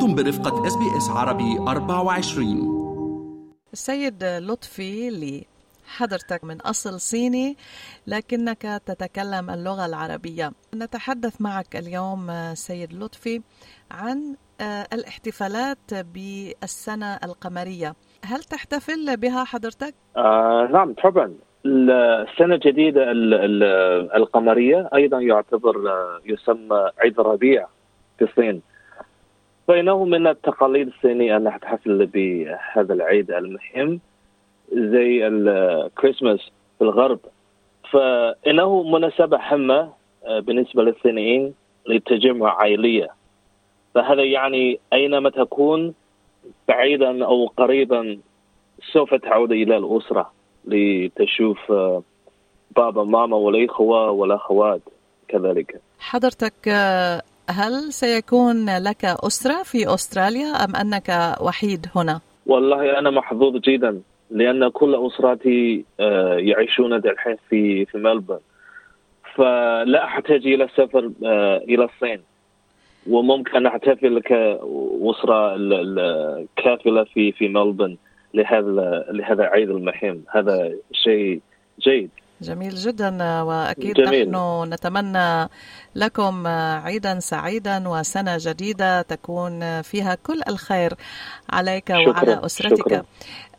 أنتم برفقة إس بي إس عربي 24 السيد لطفي لي حضرتك من أصل صيني لكنك تتكلم اللغة العربية. نتحدث معك اليوم سيد لطفي عن آه، الاحتفالات بالسنة القمرية. هل تحتفل بها حضرتك؟ آه نعم طبعا. السنة الجديدة ال- ال- القمرية أيضا يعتبر آه، يسمى عيد الربيع في الصين. فإنه من التقاليد الصينية أن نحتفل بهذا العيد المهم زي الكريسماس في الغرب. فإنه مناسبة هامة بالنسبة للصينيين للتجمع عائلية. فهذا يعني أينما تكون بعيدا أو قريبا سوف تعود إلى الأسرة لتشوف آه، بابا ماما والإخوة والأخوات كذلك. حضرتك آه، هل سيكون لك أسرة في أستراليا أم أنك وحيد هنا؟ والله أنا محظوظ جدا لأن كل أسرتي آه، يعيشون الحين في في ملبورن. فلا أحتاج إلى السفر آه، إلى الصين. وممكن أحتفل كأسرة كافلة في في ملبورن لهذا لهذا العيد المهم هذا شيء جيد. جميل جدا وأكيد جميل. نحن نتمنى لكم عيدا سعيدا وسنة جديدة تكون فيها كل الخير عليك شكراً، وعلى أسرتك شكراً.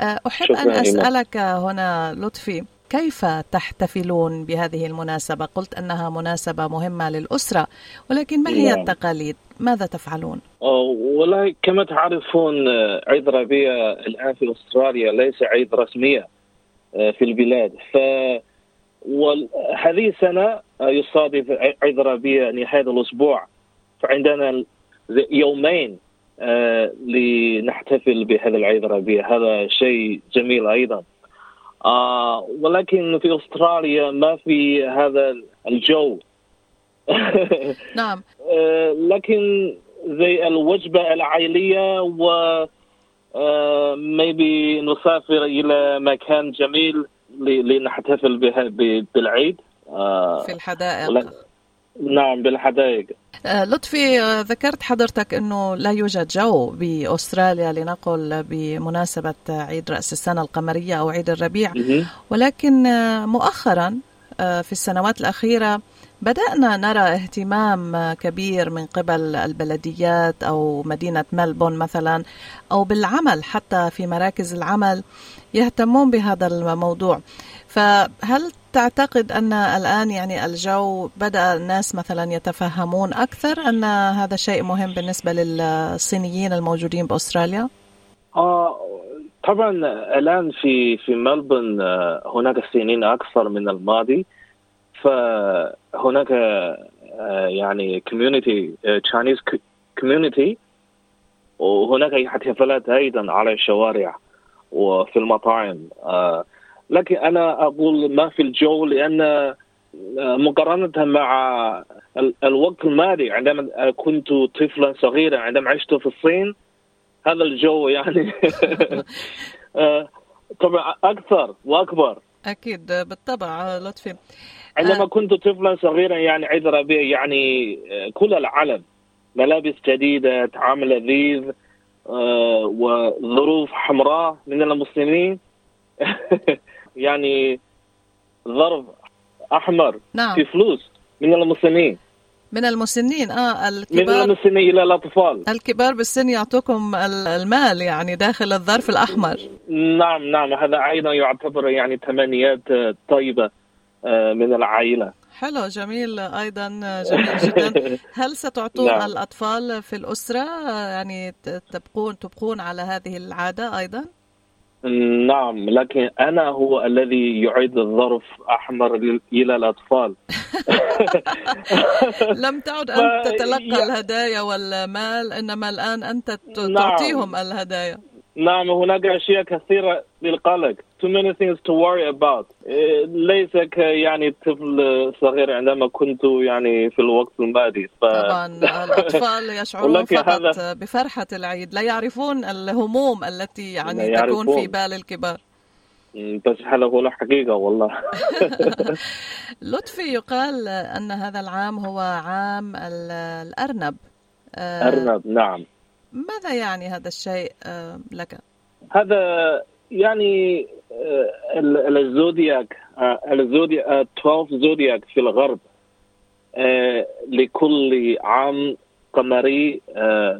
أحب شكراً أن إيمان. أسألك هنا لطفي كيف تحتفلون بهذه المناسبة؟ قلت أنها مناسبة مهمة للأسرة ولكن ما هي نعم. التقاليد؟ ماذا تفعلون؟ أو والله كما تعرفون عيد الربيع الآن في أستراليا ليس عيد رسمية آه، في البلاد ف وهذه السنة آه، يصادف الربيع نهاية الأسبوع. فعندنا يومين آه، لنحتفل بهذا العيد الربيع هذا شيء جميل أيضا. آه ولكن في أستراليا ما في هذا الجو. نعم. لكن زي الوجبة العائلية و maybe نسافر إلى مكان جميل. لنحتفل بها بالعيد. آه، في الحدائق. نعم بالحدائق. آه، لطفي آه، ذكرت حضرتك إنه لا يوجد جو بأستراليا لنقل بمناسبة عيد رأس السنة القمرية أو عيد الربيع. ولكن مؤخرا في السنوات الأخيرة بدأنا نرى اهتمام آه، كبير من قبل البلديات أو مدينة ملبون مثلا أو بالعمل حتى في مراكز العمل يهتمون بهذا الموضوع فهل تعتقد أن الآن يعني الجو بدأ الناس مثلا يتفهمون أكثر أن هذا شيء مهم بالنسبة للصينيين الموجودين بأستراليا؟ آه طبعا الآن في في ملبورن آه، هناك سنين أكثر من الماضي فهناك آه، يعني آه، Chinese community وهناك احتفالات أيضا على الشوارع وفي المطاعم. آه، لكن أنا أقول ما في الجو لأن آه، مقارنة مع ال- الوقت الماضي عندما كنت طفلا صغيرا عندما عشت في الصين هذا الجو يعني طبعا أكثر وأكبر. أكيد بالطبع لطفي. عندما آه. كنت طفلا صغيرا يعني عيد الربيع يعني آه، كل العالم. ملابس جديدة طعام لذيذ آه، وظروف حمراء من المسلمين. يعني ظرف أحمر نعم. في فلوس من المسلمين. من المسنين من الكبار. المسلمين إلى الأطفال. الكبار بالسن يعطوكم ال- المال يعني داخل الظرف الأحمر. نعم نعم هذا أيضا يعتبر يعني تمنيات طيبة. من العائلة حلو جميل أيضا جميل جدا هل ستعطون نعم. الأطفال في الأسرة يعني تبقون تبقون على هذه العادة أيضا؟ نعم لكن أنا هو الذي يعيد الظرف أحمر إلى الأطفال لم تعد أنت ف- تتلقى يا- الهدايا والمال إنما الآن أنت ت- نعم. تعطيهم الهدايا نعم هناك أشياء كثيرة للقلق. Too many things to worry about. إيه، ليس يعني طفل صغير عندما كنت يعني في الوقت الماضي ف... طبعا الأطفال يشعرون فقط هذا- بفرحة العيد. لا يعرفون الهموم التي يعني تكون في. بال الكبار. بس هذا هو الحقيقة والله. لطفي يقال أن هذا العام هو عام ال- الأرنب. آه، أرنب نعم. ماذا يعني هذا الشيء آه، لك؟ هذا يعني آه، الزودياك الزودياك 12 زودياك في الغرب لكل عام قمري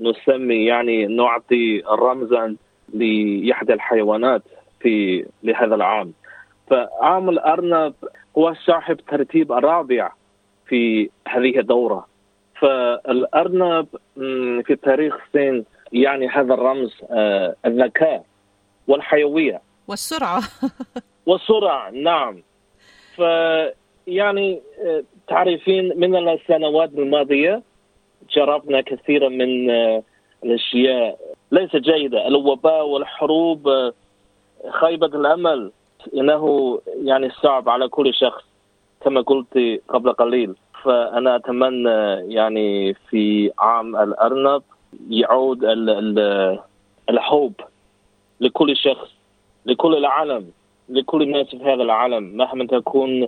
نسمي يعني نعطي رمزا لإحدى الحيوانات في لهذا العام فعام الأرنب هو صاحب ترتيب الرابع في هذه الدورة فالأرنب في تاريخ الصين يعني هذا الرمز آه، الذكاء والحيوية. والسرعة. والسرعة نعم. فيعني آه، تعرفين من السنوات الماضية جربنا كثيرا من آه، الأشياء ليس جيدة الوباء والحروب خيبة الأمل. إنه يعني صعب على كل شخص كما قلت قبل قليل. فأنا أتمنى يعني في عام الأرنب يعود الحب لكل شخص لكل العالم لكل الناس في هذا العالم مهما تكون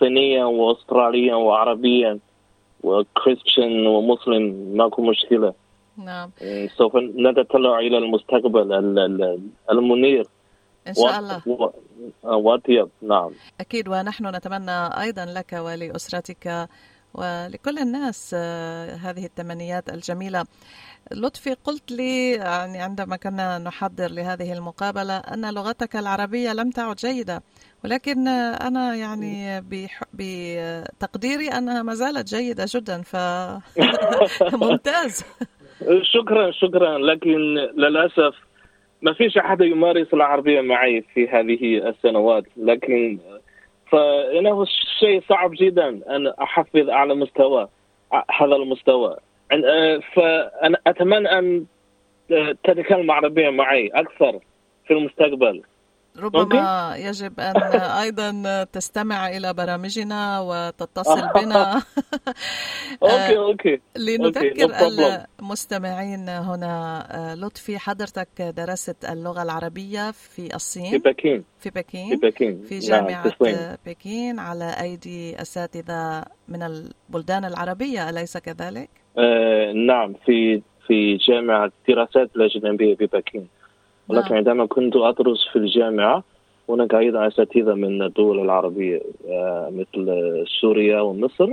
صينيا واستراليا وعربيا وكريستيان ومسلم ماكو مشكلة. نعم. سوف نتطلع إلى المستقبل المنير. إن شاء الله. وأطيب. نعم. أكيد ونحن نتمنى أيضا لك ولأسرتك ولكل الناس آه، هذه التمنيات الجميلة. لطفي قلت لي يعني عندما كنا نحضر لهذه المقابلة أن لغتك العربية لم تعد جيدة ولكن أنا يعني بتقديري أنها ما زالت جيدة جدا فممتاز شكرا شكرا. لكن للأسف ما فيش أحد يمارس العربية معي في هذه السنوات لكن فإنه شيء صعب جدا أن أحفظ على مستوى هذا المستوى. فأنا أتمنى أن تتكلم عربية معي أكثر في المستقبل. ربما؟ يجب أن أيضا تستمع إلى برامجنا وتتصل بنا. okay okay. لنذكر المستمعين هنا آه، لطفي حضرتك درست اللغة العربية في الصين؟ في بكين. في بكين؟ في بكين. في نعم، جامعة نعم. بكين على أيدي أساتذة من البلدان العربية أليس كذلك؟ آه نعم في في جامعة الدراسات الأجنبية في بكين. ولكن نعم. عندما كنت أدرس في الجامعة هناك أيضا أساتذة من الدول العربية آه، مثل سوريا ومصر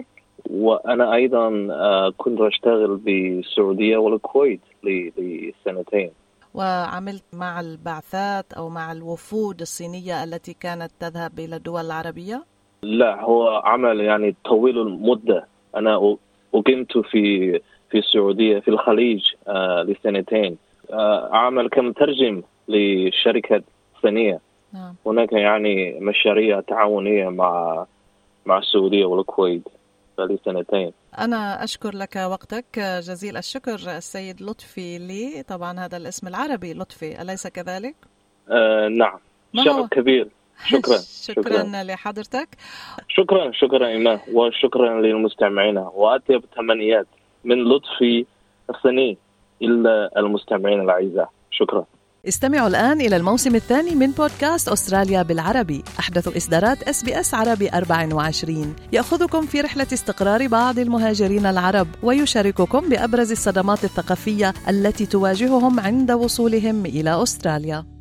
وأنا أيضا آه، كنت أشتغل بالسعودية والكويت لسنتين وعملت مع البعثات أو مع الوفود الصينية التي كانت تذهب إلى الدول العربية؟ لا هو عمل يعني طويل المدة أنا أقمت في في السعودية في الخليج آه لسنتين عمل آه، كمترجم لشركة صينية. نعم. هناك يعني مشاريع تعاونية مع مع السعودية والكويت سنتين. أنا أشكر لك وقتك. جزيل الشكر السيد لطفي لي. طبعا هذا الاسم العربي لطفي أليس كذلك؟ آه نعم. شرف كبير. شكرا. شكرا, شكرا. لحضرتك. شكرا شكرا إيمان. وشكرا للمستمعين. وأطيب تمنيات من لطفي الصيني. إلا المستمعين الأعزاء. شكرا. استمعوا الآن إلى الموسم الثاني من بودكاست أستراليا بالعربي. أحدث إصدارات إس بي إس عربي 24 يأخذكم في رحلة استقرار بعض المهاجرين العرب ويشارككم بأبرز الصدمات الثقافية التي تواجههم عند وصولهم إلى أستراليا.